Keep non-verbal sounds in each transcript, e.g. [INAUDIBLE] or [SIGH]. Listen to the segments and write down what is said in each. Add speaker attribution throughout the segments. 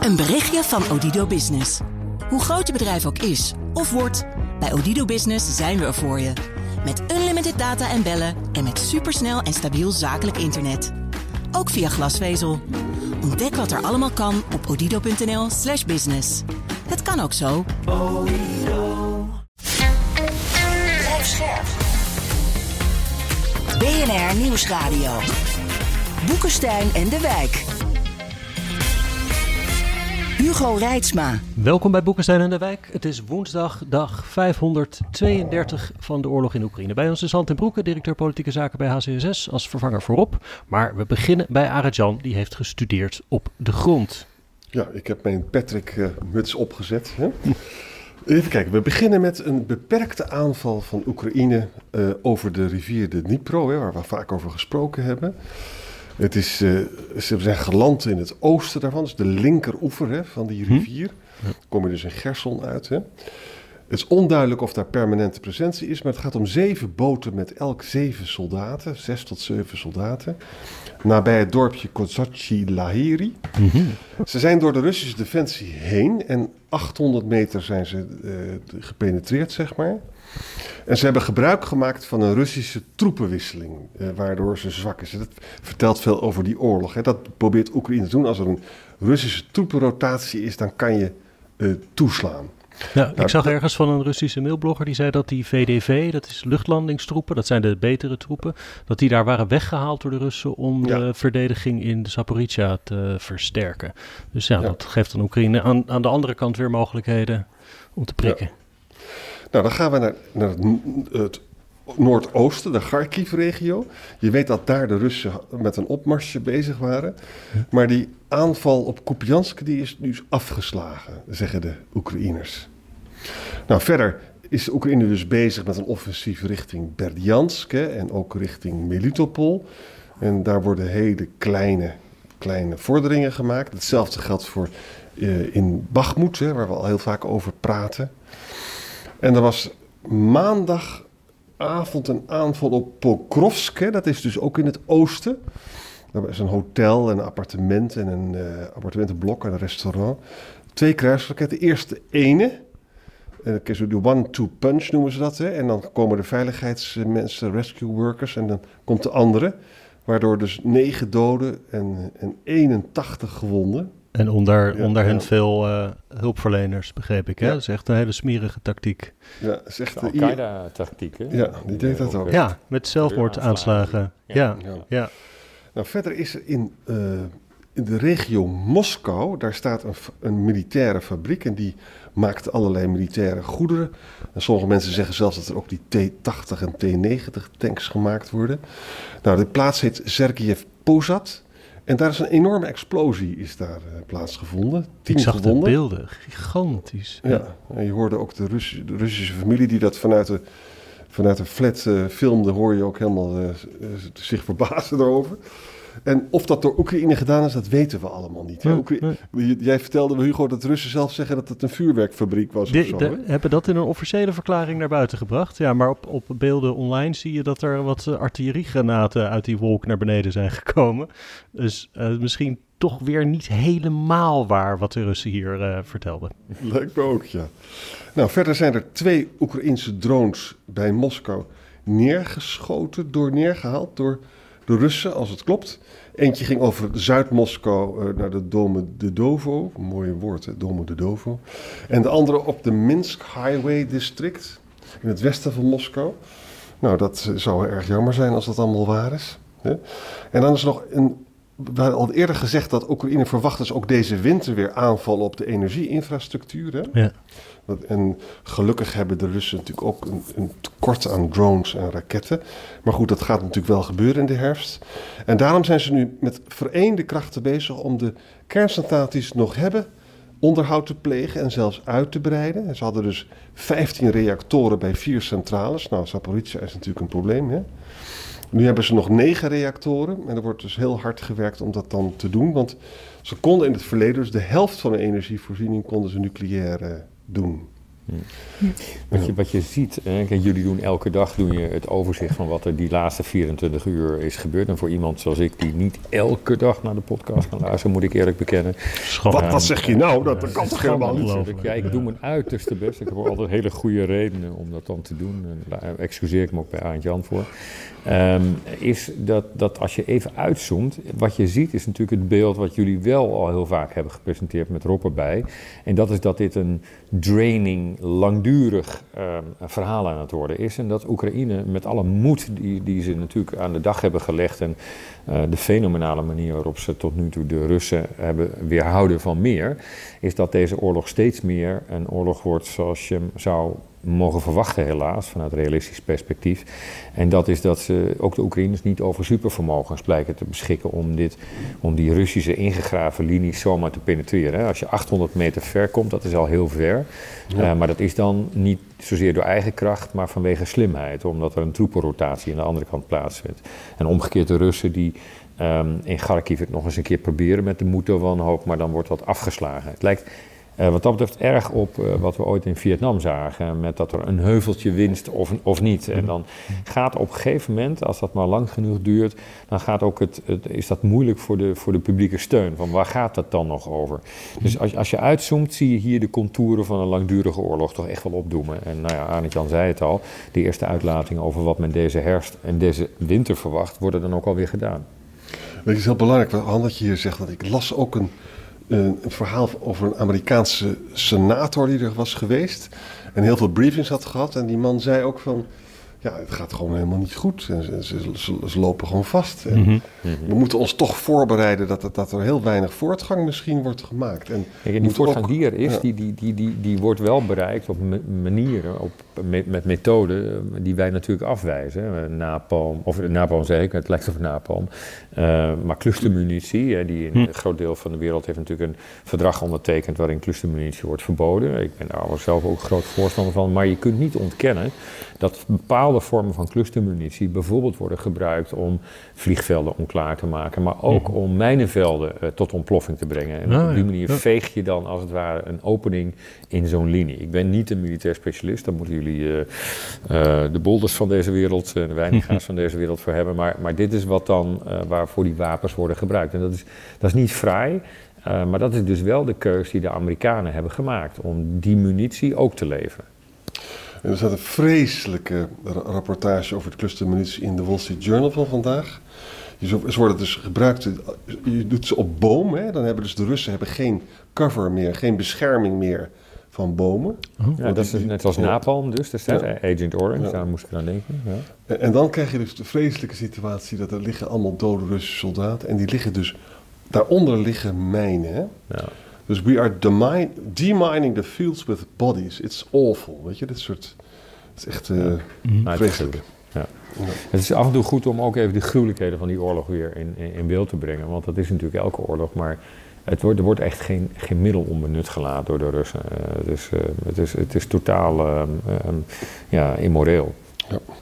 Speaker 1: Een berichtje van Odido Business. Hoe groot je bedrijf ook is of wordt, bij Odido Business zijn we er voor je. Met unlimited data en bellen en met supersnel en stabiel zakelijk internet. Ook via glasvezel. Ontdek wat er allemaal kan op odido.nl/slash business. Het kan ook zo. BNR Nieuwsradio. Boekenstein en de Wijk. Hugo Reitsma.
Speaker 2: Welkom bij Boekenstein en de Wijk. Het is woensdag, dag 532 van de oorlog in Oekraïne. Bij ons is Hand en Broeke, directeur politieke zaken bij HCSS, als vervanger voorop. Maar we beginnen bij Arjan, die heeft gestudeerd op de grond.
Speaker 3: Ja, ik heb mijn Patrick-muts opgezet. Hè? Even kijken, we beginnen met een beperkte aanval van Oekraïne uh, over de rivier de Dnipro, hè, waar we vaak over gesproken hebben. Het is, uh, ze zijn geland in het oosten daarvan, dus de linkeroever hè, van die rivier. Hm. Ja. Kom je dus in Gerson uit. Hè. Het is onduidelijk of daar permanente presentie is, maar het gaat om zeven boten met elk zeven soldaten, zes tot zeven soldaten, nabij het dorpje Kozachi Lahiri. Mm -hmm. Ze zijn door de Russische defensie heen en 800 meter zijn ze uh, gepenetreerd, zeg maar. En ze hebben gebruik gemaakt van een Russische troepenwisseling, eh, waardoor ze zwak is. Dat vertelt veel over die oorlog. Hè. Dat probeert Oekraïne te doen. Als er een Russische troepenrotatie is, dan kan je uh, toeslaan.
Speaker 2: Ja, nou, ik zag ergens van een Russische mailblogger die zei dat die VDV, dat is luchtlandingstroepen, dat zijn de betere troepen, dat die daar waren weggehaald door de Russen om ja. de verdediging in de Zaporizhia te versterken. Dus ja, ja, dat geeft dan Oekraïne aan, aan de andere kant weer mogelijkheden om te prikken.
Speaker 3: Ja. Nou, dan gaan we naar, naar het, noordoosten, de Kharkiv-regio. Je weet dat daar de Russen met een opmarsje bezig waren. Maar die aanval op Kupiansk die is nu afgeslagen, zeggen de Oekraïners. Nou, verder is Oekraïne dus bezig met een offensief richting Berdjansk en ook richting Melitopol. En daar worden hele kleine, kleine vorderingen gemaakt. Hetzelfde geldt voor uh, in Bakhmut, waar we al heel vaak over praten. En er was maandagavond een aanval op Pokrovsk. Dat is dus ook in het oosten. Dat is een hotel en een appartement en een uh, appartementenblok en een restaurant. Twee kruisraketten. De ene. En uh, de one-two punch noemen ze dat. Hè? En dan komen de veiligheidsmensen, rescue workers. En dan komt de andere. Waardoor dus negen doden en, en 81 gewonden.
Speaker 2: En onder, ja, onder ja. hen veel uh, hulpverleners, begreep ik. Hè? Ja. Dat is echt een hele smerige tactiek.
Speaker 3: Ja, dat is echt
Speaker 4: de Al-Qaeda-tactiek.
Speaker 3: Ja, die deed dat ook.
Speaker 2: Ja, met zelfmoordaanslagen. Ja. Ja. ja.
Speaker 3: Nou, verder is er in, uh, in de regio Moskou, daar staat een, een, militaire fabriek en die maakt allerlei militaire goederen. En sommige mensen zeggen zelfs dat er ook die T-80 en T-90 tanks gemaakt worden. Nou, de plaats heet Sergeyev Pozad. En daar is een enorme explosie is daar uh, plaatsgevonden.
Speaker 2: Tien Ik zag gevonden. de beelden, gigantisch.
Speaker 3: Ja, en je hoorde ook de, Russ de, Russische familie die dat vanuit de, vanuit de flat uh, filmde, hoor je ook helemaal uh, zich verbazen [LAUGHS] erover. En of dat door Oekraïne gedaan is, dat weten we allemaal niet.
Speaker 2: Nee, nee.
Speaker 3: Jij vertelde me, Hugo, dat de Russen zelf zeggen dat het een vuurwerkfabriek was.
Speaker 2: De,
Speaker 3: of zo,
Speaker 2: de, hebben dat in een officiële verklaring naar buiten gebracht. Ja, maar op, op beelden online zie je dat er wat artilleriegranaten uit die wolk naar beneden zijn gekomen. Dus uh, misschien toch weer niet helemaal waar wat de Russen hier uh, vertelden.
Speaker 3: Lijkt me ook, ja. Nou, verder zijn er twee Oekraïnse drones bij Moskou neergeschoten, door neergehaald door de Russen, als het klopt. Eentje ging over Zuid-Moskou uh, naar de Dome de Dovo. Een mooi woord? Dome de Dovo. En de andere op de Minsk Highway District, in het westen van Moskou. Nou, dat zou erg jammer zijn als dat allemaal waar is. Hè? En dan is er nog een. We hadden al eerder gezegd dat Oekraïne verwacht dus ook deze winter weer aanvallen op de energieinfrastructuur. Hè?
Speaker 2: Ja.
Speaker 3: En gelukkig hebben de Russen natuurlijk ook een, een, tekort aan drones en raketten. Maar goed, dat gaat natuurlijk wel gebeuren in de herfst. En daarom zijn ze nu met vereende krachten bezig om de kerncentrales die ze nog hebben onderhoud te plegen en zelfs uit te breiden. Ze hadden dus 15 reactoren bij vier centrales. Nou, Zaporizhia is natuurlijk een probleem. Hè? Nu hebben ze nog negen reactoren en er wordt dus heel hard gewerkt om dat dan te doen. Want ze konden in het verleden dus de helft van de energievoorziening konden ze nucleair doen.
Speaker 4: Wat, je, wat je ziet, hè, kijk, jullie doen elke dag doen je het overzicht van wat er die laatste 24 uur is gebeurd. En voor iemand zoals ik, die niet elke dag naar de podcast kan luisteren, moet ik eerlijk bekennen.
Speaker 3: Wat, wat zeg je nou? Dat, dat kan toch helemaal niet?
Speaker 4: Ja, ik doe mijn uiterste best. Ik heb altijd hele goede redenen om dat dan te doen. En daar excuseer ik me ook bij Aantje Jan voor. Ehm, is dat, dat als je even uitzoomt, wat je ziet is natuurlijk het beeld wat jullie wel al heel vaak hebben gepresenteerd met Rob erbij. En dat is dat dit een draining, langdurig um, verhaal aan het worden is. En dat Oekraïne met alle moed die, die ze natuurlijk aan de dag hebben gelegd en uh, de fenomenale manier waarop ze tot nu toe de Russen hebben weerhouden van meer, is dat deze oorlog steeds meer een oorlog wordt zoals je zou mogen verwachten, helaas, vanuit realistisch perspectief. En dat is dat ze, ook de Oekraïners niet over supervermogens blijken te beschikken om, dit, om die Russische ingegraven linies zomaar te penetreren. Als je 800 meter ver komt, dat is al heel ver. Uh, maar dat is dan niet zozeer door eigen kracht, maar vanwege slimheid, omdat er een troepenrotatie aan de andere kant plaatsvindt. En omgekeerd de Russen die um, in Kharkiv het nog eens een keer proberen met de moed wanhoop, maar dan wordt dat afgeslagen. Het lijkt uh, wat dat betreft erg op uh, wat we ooit in Vietnam zagen. Met dat er een heuveltje winst of, of niet. En dan gaat op een gegeven moment, als dat maar lang genoeg duurt, dan gaat ook het, is dat moeilijk voor de, voor de publieke steun. Van waar gaat dat dan nog over? Dus als, als je uitzoomt, zie je hier de contouren van een langdurige oorlog toch echt wel opdoemen. En nou ja, Arndt Jan zei het al, de eerste uitlatingen over wat men deze herfst en deze winter verwacht, worden dan ook alweer gedaan.
Speaker 3: Het is heel belangrijk wat dat je hier zegt. Dat ik las ook een een, verhaal over een Amerikaanse senator die er was geweest. En heel veel briefings had gehad. En die man zei ook van ja, het gaat gewoon helemaal niet goed. En ze, ze, ze, lopen gewoon vast. En mhm. We moeten ons toch voorbereiden dat, dat, er heel weinig voortgang misschien wordt gemaakt. En,
Speaker 4: en die voortgang die er is, die, die, die, die, die wordt wel bereikt op manieren, op, met, met methoden eh, die wij natuurlijk afwijzen. Napalm, of napalm zeg ik, het lijkt op napalm. Uh, maar clustermunitie, die in hm. een groot deel van de wereld heeft natuurlijk een verdrag ondertekend waarin clustermunitie wordt verboden. Ik ben daar zelf ook groot voorstander van. Maar je kunt niet ontkennen dat bepaalde vormen van clustermunitie bijvoorbeeld worden gebruikt om vliegvelden onklaar te maken, maar ook mhm. om mijnenvelden uh, tot ontploffing te brengen. En ah, op die manier veeg je dan als het ware een opening in zo'n linie. Ik ben niet een militair specialist, daar moeten jullie uh, uh, de bolders van deze wereld, de wijngaars [LAUGHS] van deze wereld voor hebben, maar, maar dit is wat dan waarvoor die wapens worden gebruikt. En dat is, dat is niet fraai. maar dat is dus wel de keuze die de Amerikanen hebben gemaakt om die munitie ook te leveren.
Speaker 3: En er staat een vreselijke rapportage over het clustermunitie in de Wall Street Journal van vandaag. Ze worden dus gebruikt, je doet ze op bomen. Hè? Dan hebben dus de Russen hebben geen cover meer, geen bescherming meer van bomen.
Speaker 4: Oh. Ja, dat is net als napalm dus, Agent Orange, ja. daar moest ik aan denken. Ja.
Speaker 3: En, dan krijg je dus de vreselijke situatie dat er liggen allemaal dode Russische soldaten. En die liggen dus, daaronder liggen mijnen. Hè? Ja. Dus we are demining the fields with bodies. It's awful. Weet je, dit soort. Het is echt uh, ja. vreselijk.
Speaker 4: Ja. Het is af en toe goed om ook even de gruwelijkheden van die oorlog weer in, in, beeld te brengen. Want dat is natuurlijk elke oorlog. Maar het wordt, er wordt echt geen, geen middel onbenut gelaten door de Russen. Uh, dus uh, het, is, het is totaal uh, ja, immoreel.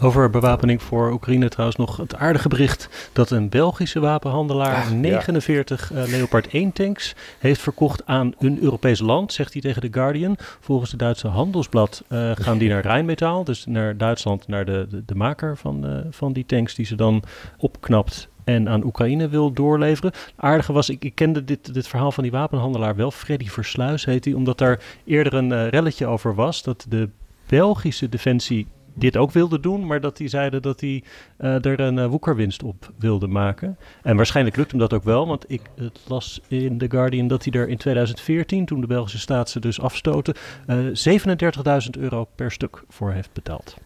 Speaker 2: Over bewapening voor Oekraïne trouwens nog het aardige bericht dat een Belgische wapenhandelaar 49 uh, Leopard 1 tanks heeft verkocht aan een Europees land, zegt hij tegen The Guardian. Volgens het Duitse handelsblad uh, gaan die naar Rijnmetaal, dus naar Duitsland, naar de, de, de maker van, uh, van die tanks die ze dan opknapt en aan Oekraïne wil doorleveren. aardige was, ik, ik kende dit, dit verhaal van die wapenhandelaar wel. Freddy Versluis heet hij, omdat daar eerder een uh, relletje over was. Dat de Belgische defensie dit ook wilde doen, maar dat die zeiden dat hij uh, er een uh, woekerwinst op wilde maken. En waarschijnlijk lukt hem dat ook wel, want ik het las in The Guardian dat hij er in 2014, toen de Belgische staat ze dus afstoten, uh, eh, 37.000 euro per stuk voor heeft betaald.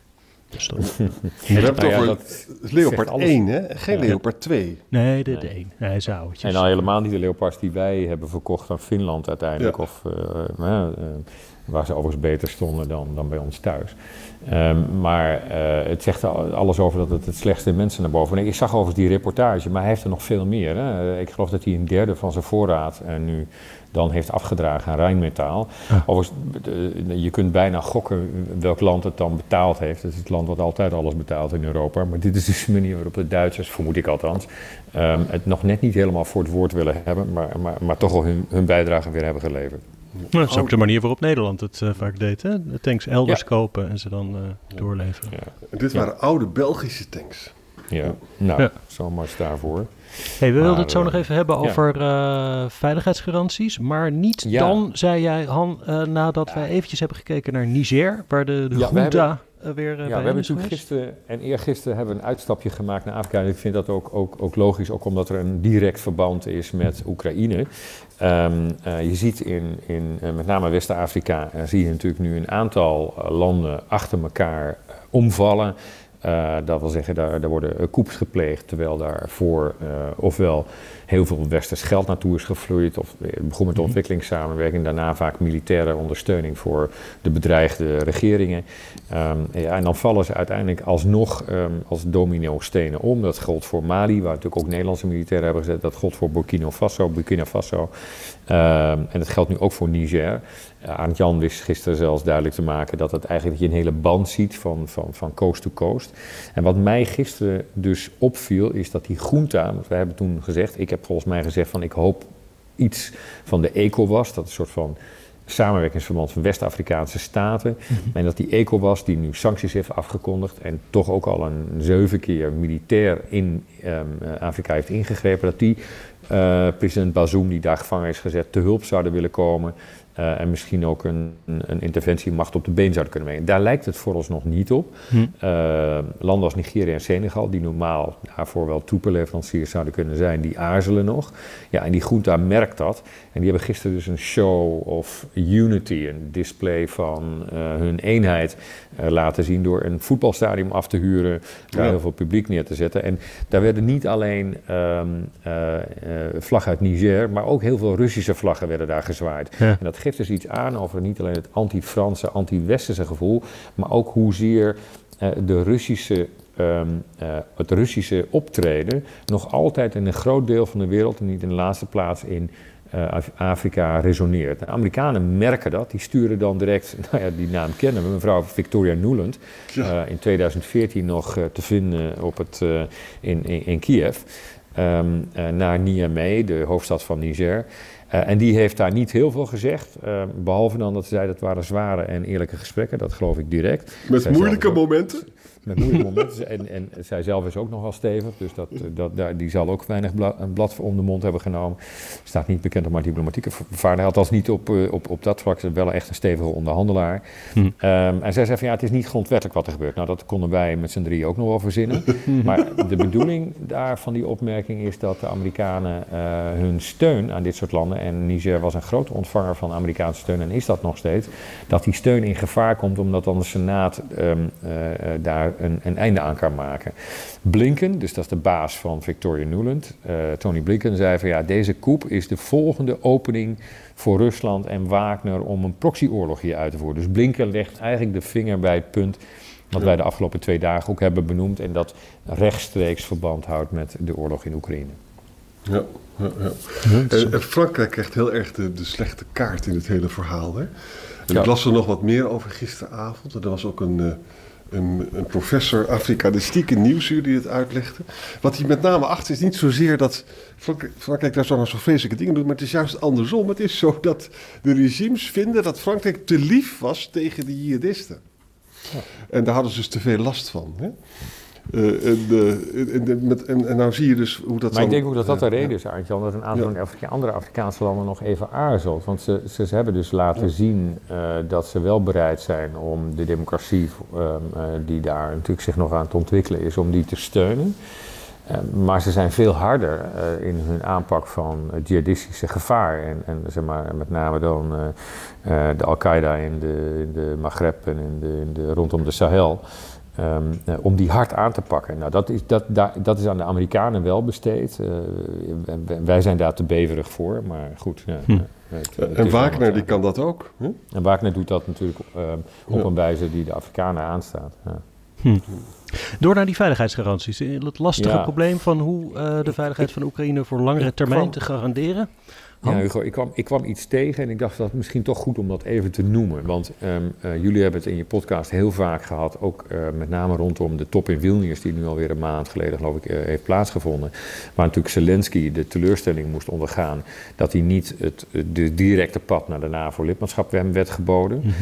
Speaker 3: Dus [LAUGHS] dat, Je hebt het over Leopard 1, hè? Geen Leopard 2.
Speaker 2: Nee, de, de 1. Nee, zou het.
Speaker 4: En al helemaal niet de Leopards die wij hebben verkocht aan Finland uiteindelijk. Ja. Of waar ze overigens beter stonden dan, dan bij ons thuis. Um, maar uh, het zegt alles over dat het het slechtste mensen naar boven. En ik zag overigens die reportage, maar hij heeft er nog veel meer. Hè? Ik geloof dat hij een derde van zijn voorraad en nu dan heeft afgedragen aan Rijnmetaal. Ja. Overigens, je kunt bijna gokken welk land het dan betaald heeft. Het is het land wat altijd alles betaalt in Europa. Maar dit is dus de manier waarop de Duitsers, vermoed ik althans, um, het nog net niet helemaal voor het woord willen hebben, maar, maar, maar toch al hun, hun bijdrage weer hebben geleverd.
Speaker 2: dat is ook de manier waarop Nederland het uh, vaak deed. Hè? De tanks elders kopen en ze dan uh, doorleveren.
Speaker 3: Ja. dit waren oude Belgische tanks.
Speaker 4: Ja, nou, zomaar daarvoor.
Speaker 2: Hey, we wilden het zo nog even hebben over uh, veiligheidsgaranties. Maar niet dan, zei jij, Han, nadat wij eventjes hebben gekeken naar Niger, waar de, de junta weer
Speaker 4: Ja, we hebben natuurlijk gisteren en eergisteren hebben we een uitstapje gemaakt naar Afrika. En ik vind dat ook, ook, ook logisch, ook omdat er een direct verband is met Oekraïne. Um, uh, je ziet in, in uh, met name West-Afrika, uh, zie je natuurlijk nu een aantal landen achter elkaar omvallen. Dat wil zeggen, daar, daar worden koeps gepleegd, terwijl daarvoor ofwel heel veel westers geld naartoe is gevloeid. Of het begon met de mhm. ontwikkelingssamenwerking, daarna vaak militaire ondersteuning voor de bedreigde regeringen. Um, ja, en dan vallen ze uiteindelijk alsnog um, als domino-stenen om. Dat geldt voor Mali, waar natuurlijk ook Nederlandse militairen hebben gezet. Dat geldt voor Burkina Faso. Burkina Faso. Um, en dat geldt nu ook voor Niger. Uh, Jan wist gisteren zelfs duidelijk te maken dat het eigenlijk dat je een hele band ziet van, van, van coast to coast. En wat mij gisteren dus opviel, is dat die junta, want we hebben toen gezegd, ik heb volgens mij gezegd van ik hoop iets van de ECOWAS, dat is een soort van samenwerkingsverband van West-Afrikaanse staten. Mhm. En dat die ECOWAS, die nu sancties heeft afgekondigd en toch ook al een zeven keer militair in um, Afrika heeft ingegrepen, dat die uh, president Bazoum, die daar gevangen is gezet, te hulp zouden willen komen. Uh, en misschien ook een, een interventiemacht op de been zouden kunnen brengen. Daar lijkt het vooralsnog niet op. Hm. Uh, landen als Nigeria en Senegal, die normaal daarvoor wel troepenleveranciers zouden kunnen zijn, die aarzelen nog. Ja, en die junta merkt dat. En die hebben gisteren dus een show of unity, een display van uh, hun eenheid laten zien door een voetbalstadion af te huren, daar heel veel publiek neer te zetten. En daar werden niet alleen um, vlaggen uit Niger, maar ook heel veel Russische vlaggen werden daar gezwaaid. Ja. En dat geeft dus iets aan over niet alleen het anti-Franse, anti-Westerse gevoel, maar ook hoezeer uh, de Russische, um, uh, het Russische optreden nog altijd in een groot deel van de wereld, en niet in de laatste plaats in uh, Afrika, resoneert. De Amerikanen merken dat, die sturen dan direct, [LAUGHS] nou ja, die naam kennen we, mevrouw Victoria Nuland, ja. in 2014 nog te vinden op het, in, in, in, Kiev. Um, naar Niamey, de hoofdstad van Niger. Uh, en die heeft daar niet heel veel gezegd. Uh, behalve dan dat ze zei dat waren zware en eerlijke gesprekken. Dat geloof ik direct.
Speaker 3: Met moeilijke momenten?
Speaker 4: Met moeilijke momenten. [LAUGHS] En, en zij zelf is ook nogal stevig. Dus dat, dat, daar, die zal ook weinig bla, een blad om de mond hebben genomen. Staat niet bekend om haar diplomatieke vaardigheid. Althans niet op, uh, op, op dat vlak. Ze is wel echt een stevige onderhandelaar. Hm. Um, en zij zei van ja, het is niet grondwettelijk wat er gebeurt. Nou, dat konden wij met z'n drie ook nog wel verzinnen. [LAUGHS] maar de bedoeling daar van die opmerking is dat de Amerikanen hun steun aan dit soort landen en Niger was een grote ontvanger van Amerikaanse steun en is dat nog steeds, dat die steun in gevaar komt omdat dan de Senaat um, uh, daar een, een, einde aan kan maken. Blinken, dus dat is de baas van Victoria Nuland, uh, Tony Blinken zei van ja, deze coup is de volgende opening voor Rusland en Wagner om een proxyoorlog hier uit te voeren. Dus Blinken legt eigenlijk de vinger bij het punt wat wij de afgelopen twee dagen ook hebben benoemd en dat rechtstreeks verband houdt met de oorlog in Oekraïne.
Speaker 3: Ja, ja, ja. En, Frankrijk krijgt heel erg de, de, slechte kaart in het hele verhaal. Hè? En ik las er nog wat meer over gisteravond. er was ook een, eh, een, een professor Afrikanistiek in Nieuwsuur die het uitlegde. Wat hij met name achter is niet zozeer dat Frankrijk, Frankrijk daar zo nog zo vreselijke dingen doet, maar het is juist andersom. Het is zo dat de regimes vinden dat Frankrijk te lief was tegen de jihadisten. Ja. En daar hadden ze dus te veel last van. Hè? Uh, en, de, met, en, en nou zie je dus hoe dat
Speaker 4: Maar ik denk ook dat dat de reden is, Arntjan, dat een aantal andere Afrikaanse landen nog even aarzelt. Want ze, ze, ze hebben dus laten zien uh, dat ze wel bereid zijn om de democratie, um, uh, die daar natuurlijk zich nog aan het ontwikkelen is, om die te steunen. maar ze zijn veel harder in hun aanpak van het jihadistische gevaar. En, en zeg maar, met name dan de Al-Qaeda in de, in de Maghreb en in de, in de, rondom de Sahel. Um, uh, om die hard aan te pakken. Nou, dat is, dat, dat, dat is aan de Amerikanen wel besteed. Uh, wij zijn daar te beverig voor, maar goed. Ja, hm.
Speaker 3: het, het en Wagner die kan dat ook. Hm?
Speaker 4: En Wagner doet dat natuurlijk uh, op ja. een wijze die de Afrikanen aanstaat. Ja.
Speaker 2: Hm. Door naar die veiligheidsgaranties. Het lastige probleem van hoe de veiligheid van Oekraïne voor langere termijn te garanderen.
Speaker 4: Ja, Hugo, ik kwam, ik kwam iets tegen en ik dacht dat het misschien toch goed om dat even te noemen. Want ehm, eh, jullie hebben het in je podcast heel vaak gehad, ook uh, met name rondom de top in Vilnius, die nu alweer een maand geleden, geloof ik, uh, heeft plaatsgevonden. Waar natuurlijk Zelensky de teleurstelling moest ondergaan dat hij niet het de directe pad naar de NAVO-lidmaatschap werd geboden. Mm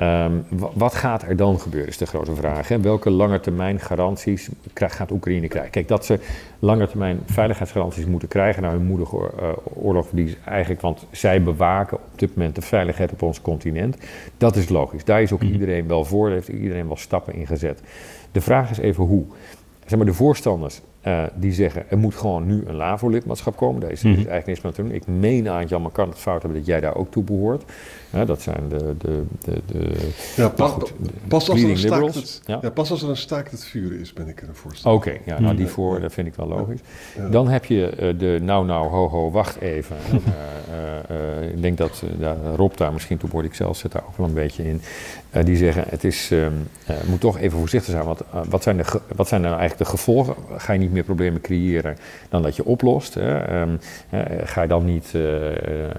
Speaker 4: Um, wat gaat er dan gebeuren, is de grote vraag. Hè? Welke langetermijn garanties gaat Oekraïne krijgen? Kijk, dat ze langetermijn veiligheidsgaranties moeten krijgen naar hun moedige uh, oorlog, die eigenlijk, want zij bewaken op dit moment de veiligheid op ons continent. Dat is logisch. Daar is ook mhm. iedereen wel voor, daar heeft iedereen wel stappen in gezet. De vraag is even hoe. Zeg maar, de voorstanders uh, die zeggen er moet gewoon nu een LAVO-lidmaatschap komen. Daar is, mm -hmm. eigenlijk niks meer te doen. Ik meen aan Jan, maar kan het fout hebben dat jij daar ook toe behoort. Dat zijn de. de, de, de
Speaker 3: ja, pas, goed, de pas, als er een staakt het, ja? ja? pas als er een staakt het vuren is, ben ik er voor.
Speaker 4: Oké, okay, ja, nou die voor, dat vind ik wel logisch. Ja. Dan heb je uh, de nou, nou, ho, ho, wacht even. [LAUGHS] uh, ik denk dat Rob daar misschien toe behoort, ik zelf zit daar ook wel een beetje in. die zeggen: het is, um, moet toch even voorzichtig zijn. Want wat, zijn de, wat zijn nou eigenlijk de gevolgen? Ga je niet meer problemen creëren dan dat je oplost? Hè? Um, ga je dan niet een,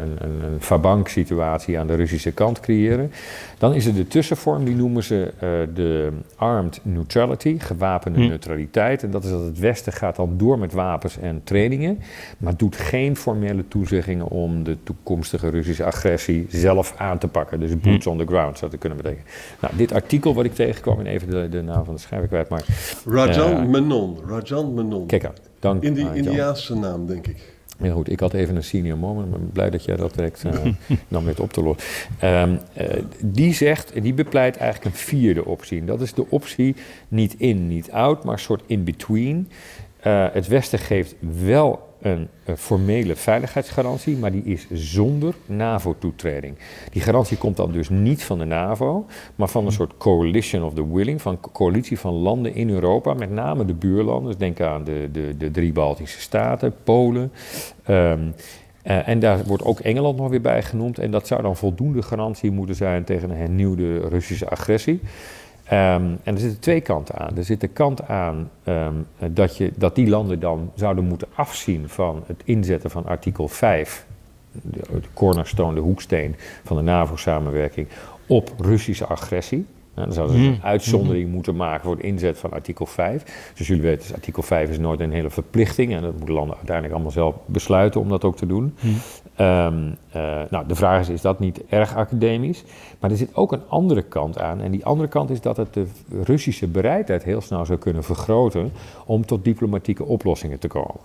Speaker 4: een, een Fabank-situatie aan de Russische kant creëren. Dan is er de tussenvorm, die noemen ze uh, de armed neutrality, gewapende hm. neutraliteit. En dat is dat het Westen gaat dan door met wapens en trainingen, maar doet geen formele toezeggingen om de toekomstige Russische agressie zelf aan te pakken. Dus boots hm. on the ground zou dat kunnen betekenen. Nou, dit artikel wat ik tegenkwam, en even de, de naam van de schrijver kwijt, maar...
Speaker 3: Rajan uh, Menon, Rajan Menon.
Speaker 4: Kijk dank
Speaker 3: In die Indiaanse naam, denk ik.
Speaker 4: Ja goed, ik had even een senior moment, maar blij dat jij dat direct uh, [LAUGHS] nam met op te lossen. Um, uh, die zegt, die bepleit eigenlijk een vierde optie. dat is de optie niet in, niet out, maar een soort in-between. Uh, het Westen geeft wel een, een, formele veiligheidsgarantie, maar die is zonder NAVO-toetreding. Die garantie komt dan dus niet van de NAVO, maar van een soort coalition of the willing, van een coalitie van landen in Europa, met name de buurlanden. Dus denk aan de, de, de drie Baltische staten, Polen. Um, uh, en daar wordt ook Engeland nog weer bij genoemd. En dat zou dan voldoende garantie moeten zijn tegen een hernieuwde Russische agressie. Um, en er zitten twee kanten aan. Er zit de kant aan um, dat, je, dat die landen dan zouden moeten afzien van het inzetten van artikel 5, de, de cornerstone, de hoeksteen van de NAVO-samenwerking, op Russische agressie. Nou, dan zouden ze een uitzondering moeten maken voor het inzet van artikel 5. Dus jullie weten, dus artikel 5 is nooit een hele verplichting. En dat moeten landen uiteindelijk allemaal zelf besluiten om dat ook te doen. Mm. Um, uh, nou, de vraag is, is dat niet erg academisch? Maar er zit ook een andere kant aan. En die andere kant is dat het de Russische bereidheid heel snel zou kunnen vergroten om tot diplomatieke oplossingen te komen.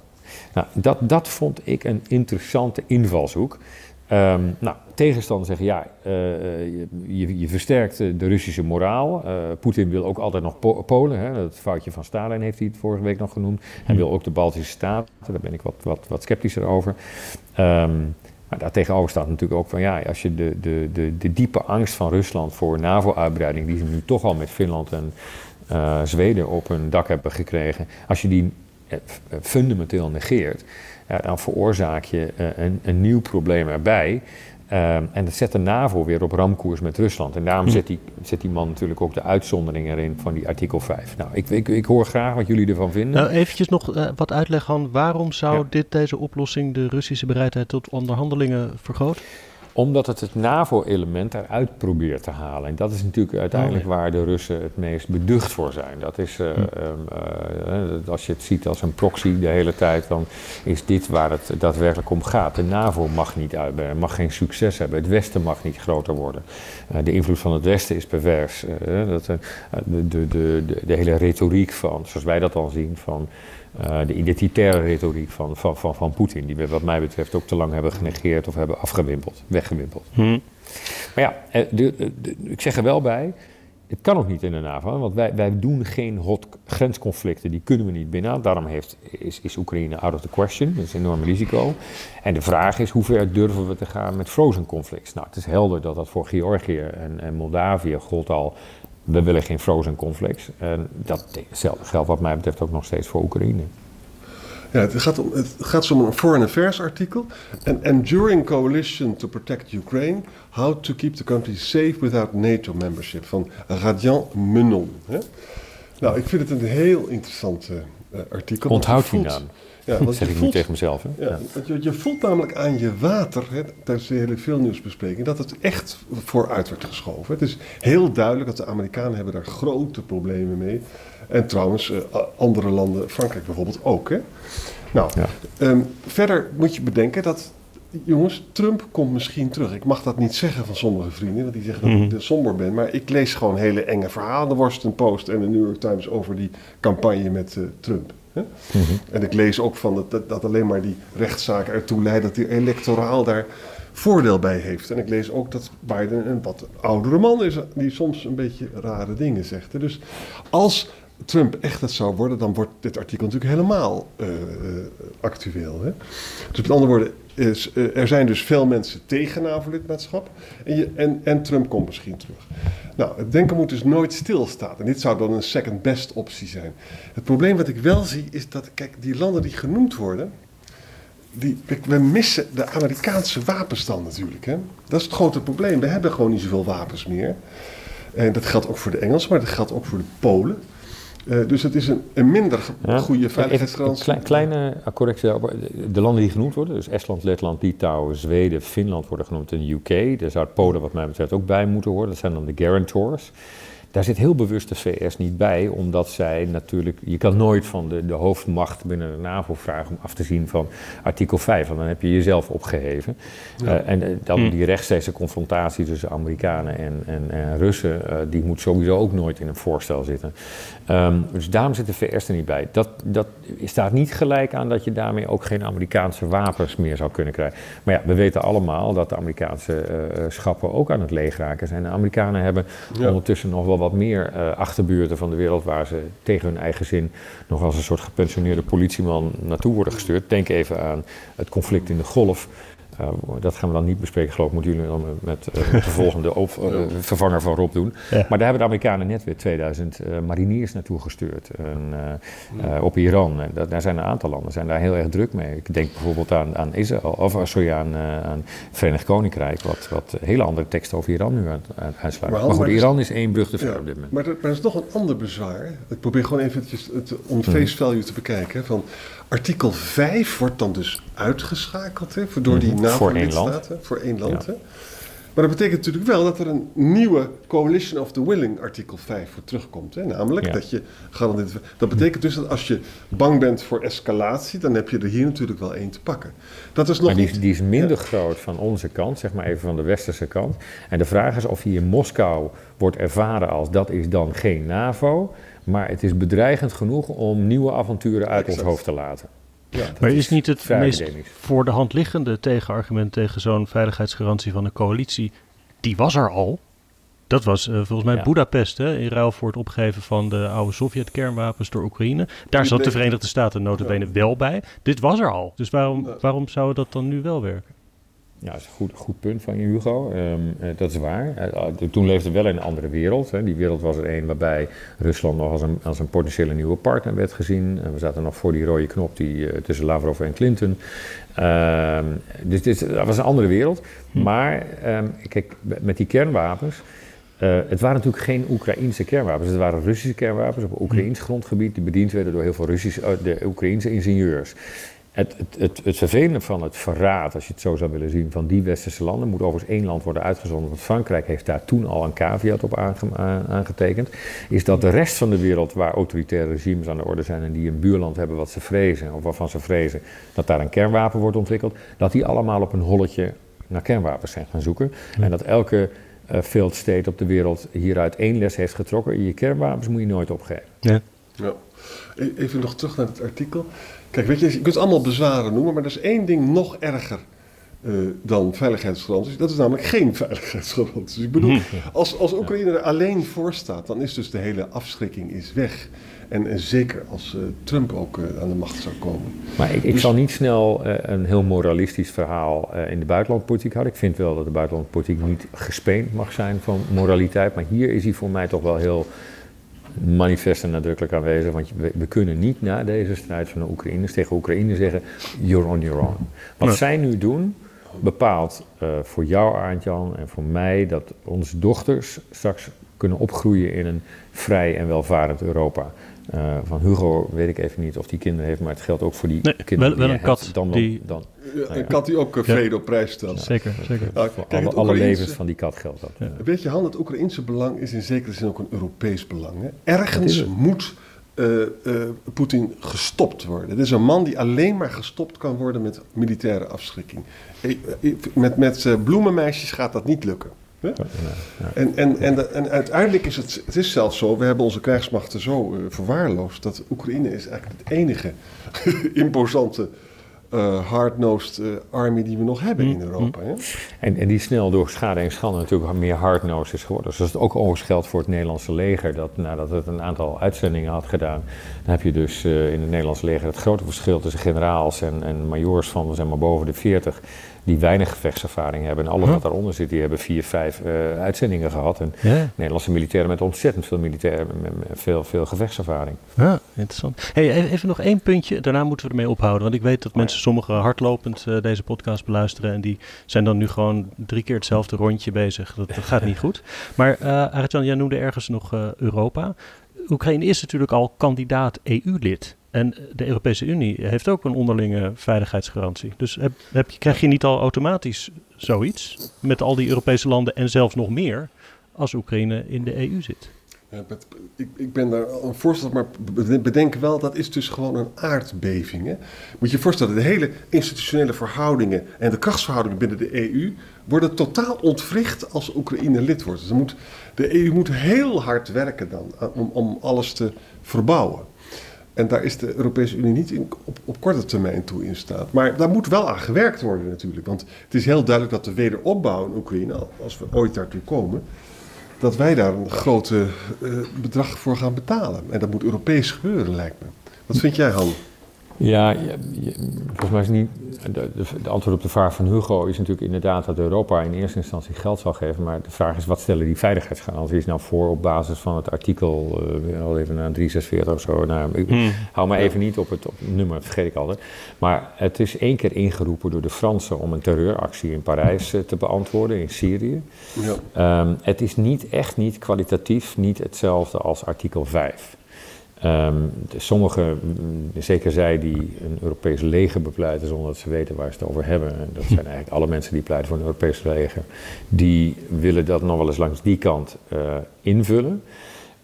Speaker 4: Nou, dat, dat vond ik een interessante invalshoek. Um, nou, tegenstanders zeggen ja, uh, je, je, versterkt de Russische moraal. Uh, Poetin wil ook altijd nog po Polen. Hè, dat foutje van Stalin heeft hij het vorige week nog genoemd. Hij wil ook de Baltische Staten. Daar ben ik wat, wat, wat sceptischer over. Um, maar daartegenover staat natuurlijk ook van ja, als je de, de, de, de diepe angst van Rusland voor NAVO-uitbreiding, die ze nu toch al met Finland en uh, Zweden op hun dak hebben gekregen, als je die fundamenteel negeert, dan veroorzaak je uh, een, een nieuw probleem erbij. Um, en dat zet de NAVO weer op ramkoers met Rusland. En daarom hm. zet, die, zet die man natuurlijk ook de uitzondering erin van die artikel 5. Nou, ik, ik, ik hoor graag wat jullie ervan vinden.
Speaker 2: Nou, eventjes nog uh, wat uitleg aan waarom zou ja. dit, deze oplossing de Russische bereidheid tot onderhandelingen vergroten?
Speaker 4: Omdat het het NAVO-element eruit probeert te halen. En dat is natuurlijk uiteindelijk waar de Russen het meest beducht voor zijn. Dat is, uh, hm. uh, als je het ziet als een proxy de hele tijd, dan is dit waar het daadwerkelijk om gaat. De NAVO mag niet mag geen succes hebben. Het Westen mag niet groter worden. De invloed van het Westen is pervers. dat, de, de, de, de, hele retoriek van, zoals wij dat dan zien, van uh, de identitaire retoriek van, van, van, van Poetin, die we wat mij betreft ook te lang hebben genegeerd of hebben afgewimpeld, weggewimpeld. Hmm. Maar ja, eh, de, de, de, ik zeg er wel bij, het kan ook niet in de NAVO, want wij, wij doen geen hot grensconflicten, die kunnen we niet binnen. Daarom heeft, is, is Oekraïne out of the question, dat is een enorm risico. En de vraag is, hoe ver durven we te gaan met frozen conflicts? Nou, het is helder dat dat voor Georgië en, en Moldavië gold al we willen geen frozen conflicts. En dat geldt wat mij betreft ook nog steeds voor Oekraïne.
Speaker 3: Ja, het gaat, om, het gaat om een foreign affairs artikel. An enduring coalition to protect Ukraine. How to keep the country safe without NATO membership. Van Radian Menon. Hè? Nou, ik vind het een heel interessant uh, artikel.
Speaker 4: Onthoud die naam. Ja, dat zeg ik voelt, niet tegen mezelf. Hè?
Speaker 3: Ja, Je, je, voelt namelijk aan je water, hè, tijdens de hele veelnieuwsbespreking, dat het echt vooruit wordt geschoven. Het is heel duidelijk dat de Amerikanen hebben daar grote problemen mee. En trouwens, uh, andere landen, Frankrijk bijvoorbeeld ook. Hè? Nou, ja. um, verder moet je bedenken dat jongens, Trump komt misschien terug. Ik mag dat niet zeggen van sommige vrienden, want die zeggen dat ik mm. somber ben. Maar ik lees gewoon hele enge verhalen, de Washington Post en de New York Times over die campagne met uh, Trump. En ik lees ook van dat, dat, alleen maar die rechtszaken ertoe leiden dat hij electoraal daar voordeel bij heeft. En ik lees ook dat Biden een wat oudere man is, die soms een beetje rare dingen zegt. Dus als Trump echt het zou worden, dan wordt dit artikel natuurlijk helemaal uh, actueel. Hè? Dus met andere woorden, is, uh, er zijn dus veel mensen tegen NAVO-lidmaatschap en, en, en, Trump komt misschien terug. Nou, het denken moet dus nooit stilstaan. En dit zou dan een second best optie zijn. Het probleem wat ik wel zie is dat, kijk, die landen die genoemd worden, die, we missen de Amerikaanse wapens dan natuurlijk. Hè? Dat is het grote probleem. We hebben gewoon niet zoveel wapens meer. En dat geldt ook voor de Engelsen, maar dat geldt ook voor de Polen. Uh, dus het is een, een minder ja. goede veiligheidsgarantie.
Speaker 4: Kleine correctie De landen die genoemd worden, dus Estland, Letland, Litouwen, Zweden, Finland worden genoemd en UK. Daar zou Polen wat mij betreft ook bij moeten horen. Dat zijn dan de guarantors. Daar zit heel bewust de VS niet bij, omdat zij natuurlijk. Je kan nooit van de, de hoofdmacht binnen de NAVO vragen om af te zien van artikel 5, want dan heb je jezelf opgeheven. Ja. Uh, en uh, dan hm. die rechtstreekse confrontatie tussen Amerikanen en, en, en Russen, uh, die moet sowieso ook nooit in een voorstel zitten. Um, dus daarom zit de VS er niet bij. Dat, dat staat niet gelijk aan dat je daarmee ook geen Amerikaanse wapens meer zou kunnen krijgen. Maar ja, we weten allemaal dat de Amerikaanse schappen ook aan het leegraken zijn. De Amerikanen hebben ja. ondertussen nog wel wat meer uh, achterbuurten van de wereld waar ze tegen hun eigen zin nog als een soort gepensioneerde politieman naartoe worden gestuurd. Denk even aan het conflict in de Golf. Uh, dat gaan we dan niet bespreken, geloof ik. Moeten jullie dan met, uh, met de volgende [LAUGHS] op, uh, vervanger van Rob doen. Ja. Maar daar hebben de Amerikanen net weer 2000 mariniers naartoe gestuurd. En, op Iran. En dat, daar zijn een aantal landen zijn daar heel erg druk mee. Ik denk bijvoorbeeld aan, aan Israël, of sorry, aan, aan Verenigd Koninkrijk, wat, wat hele andere teksten over Iran nu aan, aan uitsluit. Maar, maar goed, Iran is één brug te ver
Speaker 3: ja,
Speaker 4: op dit moment.
Speaker 3: Maar, er, is nog een ander bezwaar. Ik probeer gewoon eventjes het on face value te bekijken. Van, Artikel 5 wordt dan dus uitgeschakeld hè, door die
Speaker 4: NAVO-lidstaten. Voor één land.
Speaker 3: Voor één land ja. Maar dat betekent natuurlijk wel dat er een nieuwe Coalition of the Willing artikel 5 voor terugkomt. Hè? Namelijk ja. dat je. Dat betekent dus dat als je bang bent voor escalatie, dan heb je er hier natuurlijk wel één te pakken. Dat is nog
Speaker 4: maar die,
Speaker 3: niet,
Speaker 4: die is minder ja. groot van onze kant, zeg maar even van de westerse kant. En de vraag is of in Moskou wordt ervaren als dat is dan geen NAVO. Maar het is bedreigend genoeg om nieuwe avonturen uit exact. ons hoofd te laten.
Speaker 2: Ja, maar is, is niet het meest voor de hand liggende tegenargument tegen zo'n veiligheidsgarantie van een coalitie? Die was er al. Dat was uh, volgens mij ja. Budapest, hè, in ruil voor het opgeven van de oude Sovjet-kernwapens door Oekraïne. Daar zat de Verenigde Staten notabene ja. wel bij. Dit was er al. Dus waarom, waarom zou dat dan nu wel werken?
Speaker 4: Ja, dat is een goed, goed punt van je, Hugo. Um, uh, dat is waar. Uh, toen leefde we wel in een andere wereld. Hè. Die wereld was er een waarbij Rusland nog als een, als een potentiële nieuwe partner werd gezien. We zaten nog voor die rode knop die, tussen Lavrov en Clinton. Ehm, dus dit, dat was een andere wereld. Hm. Maar um, kijk, met die kernwapens. het waren natuurlijk geen Oekraïense kernwapens. Het waren Russische kernwapens op Oekraïns hm. grondgebied. die bediend werden door heel veel Russische, de Oekraïense ingenieurs. Het, het, het, het vervelende van het verraad, als je het zo zou willen zien, van die westerse landen, moet overigens één land worden uitgezonden, want Frankrijk heeft daar toen al een caveat op aange, aangetekend, is dat de rest van de wereld waar autoritaire regimes aan de orde zijn en die een buurland hebben wat ze vrezen, of waarvan ze vrezen dat daar een kernwapen wordt ontwikkeld, dat die allemaal op een holletje naar kernwapens zijn gaan zoeken. Ja. En dat elke uh, failed state op de wereld hieruit één les heeft getrokken. Je kernwapens moet je nooit opgeven.
Speaker 3: Ja. ja. Even nog terug naar het artikel. Kijk, weet je, je kunt allemaal bezwaren noemen, maar er is één ding nog erger uh, dan veiligheidsgaranties. Dat is namelijk geen [LAUGHS] veiligheidsgaranties. Ik bedoel, [LAUGHS] als, als Oekraïne er alleen voor staat, dan is dus de hele afschrikking is weg. En, en zeker als uh, Trump ook uh, aan de macht zou komen.
Speaker 4: Maar ik, ik dus, zal niet snel een heel moralistisch verhaal in de buitenlandpolitiek houden. Ik vind wel dat de buitenlandpolitiek niet gespeend mag zijn van moraliteit. Maar hier is hij voor mij toch wel heel manifest en nadrukkelijk aanwezig. Want we, we, kunnen niet na deze strijd van de Oekraïners tegen Oekraïne zeggen: you're on your own. Wat nee. zij nu doen, bepaalt uh, voor jou, Arend-Jan, en voor mij dat onze dochters straks kunnen opgroeien in een vrij en welvarend Europa. Uh, van Hugo weet ik even niet of die kinderen heeft, maar het geldt ook voor die
Speaker 2: nee,
Speaker 4: kinderen.
Speaker 2: Wel, wel een kat
Speaker 4: dan,
Speaker 2: die...
Speaker 4: Dan,
Speaker 3: een kat die ook vrede op prijs stelt.
Speaker 2: Zeker, zeker.
Speaker 4: voor alle, alle, levens van die kat geldt dat.
Speaker 3: Weet je, Han, het Oekraïnse belang is in zekere zin ook een Europees belang. Hè? Ergens moet uh, uh, Poetin gestopt worden. Het is een man die alleen maar gestopt kan worden met militaire afschrikking. Met, met bloemenmeisjes gaat dat niet lukken. Ja? En, en, en, en, uiteindelijk is het, het is zelfs zo, we hebben onze krijgsmachten zo uh, verwaarloosd, dat Oekraïne is eigenlijk het enige [LAUGHS] imposante uh, hard-nosed uh, army die we nog hebben in Europa. Hè?
Speaker 4: En, en die snel door schade en schande natuurlijk meer hard-nosed is geworden. Dus dat ook overigens geldt voor het Nederlandse leger. Dat nadat het een aantal uitzendingen had gedaan, dan heb je dus uh, in het Nederlandse leger het grote verschil tussen generaals en, en majoors van zeg maar boven de 40 die weinig gevechtservaring hebben. En alles huh? wat daaronder zit, die hebben vier, vijf uh, uitzendingen gehad. En. Nederlandse militairen met ontzettend veel, militair, met, met veel, veel gevechtservaring.
Speaker 2: Ja, interessant. Hey, even even nog één puntje, daarna moeten we ermee ophouden. Want ik weet dat mensen sommigen hardlopend uh, deze podcast beluisteren. En die zijn dan nu gewoon drie keer hetzelfde rondje bezig. Dat, dat gaat niet goed. Maar uh, Arjan, jij noemde ergens nog uh, Europa. Oekraïne is natuurlijk al kandidaat EU-lid. En de Europese Unie heeft ook een onderlinge veiligheidsgarantie. Dus heb, heb je, krijg je niet al automatisch zoiets met al die Europese landen en zelfs nog meer als Oekraïne in de EU zit?
Speaker 3: Ik, ik, ben daar een voorstander, maar bedenk wel, dat is dus gewoon een aardbeving. Hè? Moet je je voorstellen, de hele institutionele verhoudingen en de krachtsverhoudingen binnen de EU worden totaal ontwricht als Oekraïne lid wordt. Dus moet, de EU moet heel hard werken dan om, om alles te verbouwen. En daar is de Europese Unie niet op, op, korte termijn toe in staat. Maar daar moet wel aan gewerkt worden natuurlijk. Want het is heel duidelijk dat de wederopbouw in Oekraïne, als we ooit daartoe komen, dat wij daar een groot uh, bedrag voor gaan betalen. En dat moet Europees gebeuren, lijkt me. Wat vind jij, Han?
Speaker 4: Ja, je, je, volgens mij is niet. De, antwoord op de vraag van Hugo is natuurlijk inderdaad dat Europa in eerste instantie geld zal geven. Maar de vraag is: wat stellen die veiligheidsgaranties nou voor op basis van het artikel. Uh, al even naar 346 of zo. Nou, ik hmm. hou me even niet op het, op het nummer, dat vergeet ik altijd. Maar het is één keer ingeroepen door de Fransen om een terreuractie in Parijs uh, te beantwoorden, in Syrië.
Speaker 3: Ja.
Speaker 4: Um, het is niet echt niet kwalitatief niet hetzelfde als artikel 5. Um, sommigen, zeker zij die een Europees leger bepleiten zonder dat ze weten waar ze het over hebben, en dat zijn eigenlijk alle mensen die pleiten voor een Europees leger, die willen dat nog wel eens langs die kant uh, invullen.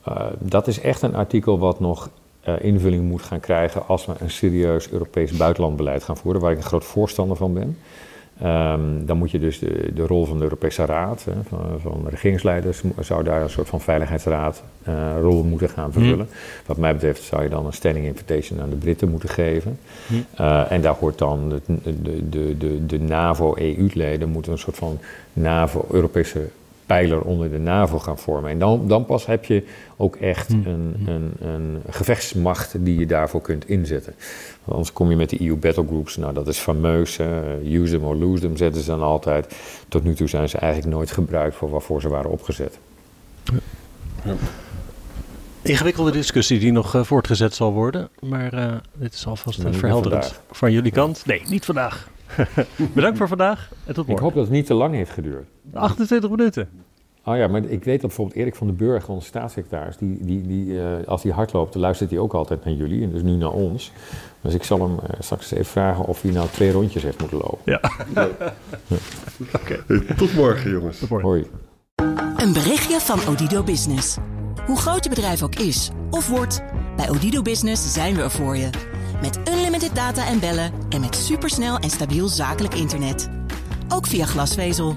Speaker 4: Uh, dat is echt een artikel wat nog uh, invulling moet gaan krijgen als we een serieus Europees buitenlandbeleid gaan voeren, waar ik een groot voorstander van ben. Um, dan moet je dus de, de rol van de Europese Raad, hè, van, van regeringsleiders, zou daar een soort van veiligheidsraad uh, rol moeten gaan vervullen. Mm. Wat mij betreft zou je dan een standing invitation aan de Britten moeten geven. Mm. Uh, en daar hoort dan de, de, de, de, de NAVO-EU-leden moeten een soort van NAVO-Europese pijler onder de NAVO gaan vormen. En dan, dan pas heb je ook echt mm. een, een, een gevechtsmacht die je daarvoor kunt inzetten. Want anders kom je met de EU battlegroups, nou dat is fameus, use them or lose them zetten ze dan altijd. Tot nu toe zijn ze eigenlijk nooit gebruikt voor waarvoor ze waren opgezet.
Speaker 2: Ja. Ingewikkelde discussie die nog uh, voortgezet zal worden, maar uh, dit is alvast uh, verhelderend van jullie kant. Nee, niet vandaag. [LAUGHS] Bedankt voor vandaag en tot morgen.
Speaker 4: Ik hoop dat het niet te lang heeft geduurd.
Speaker 2: 28 minuten.
Speaker 4: Oh ja, maar ik weet dat bijvoorbeeld Erik van den Burg, onze staatssecretaris, die, die, die, uh, als hij hardloopt, dan luistert hij ook altijd naar jullie en dus nu naar ons. Dus ik zal hem uh, straks even vragen of hij nou twee rondjes heeft moeten lopen.
Speaker 2: Ja.
Speaker 3: ja. ja. Oké, okay. tot morgen jongens.
Speaker 2: Tot morgen.
Speaker 4: Hoi.
Speaker 1: Een berichtje van Odido Business. Hoe groot je bedrijf ook is of wordt, bij Odido Business zijn we er voor je. Met unlimited data en bellen en met supersnel en stabiel zakelijk internet. Ook via glasvezel.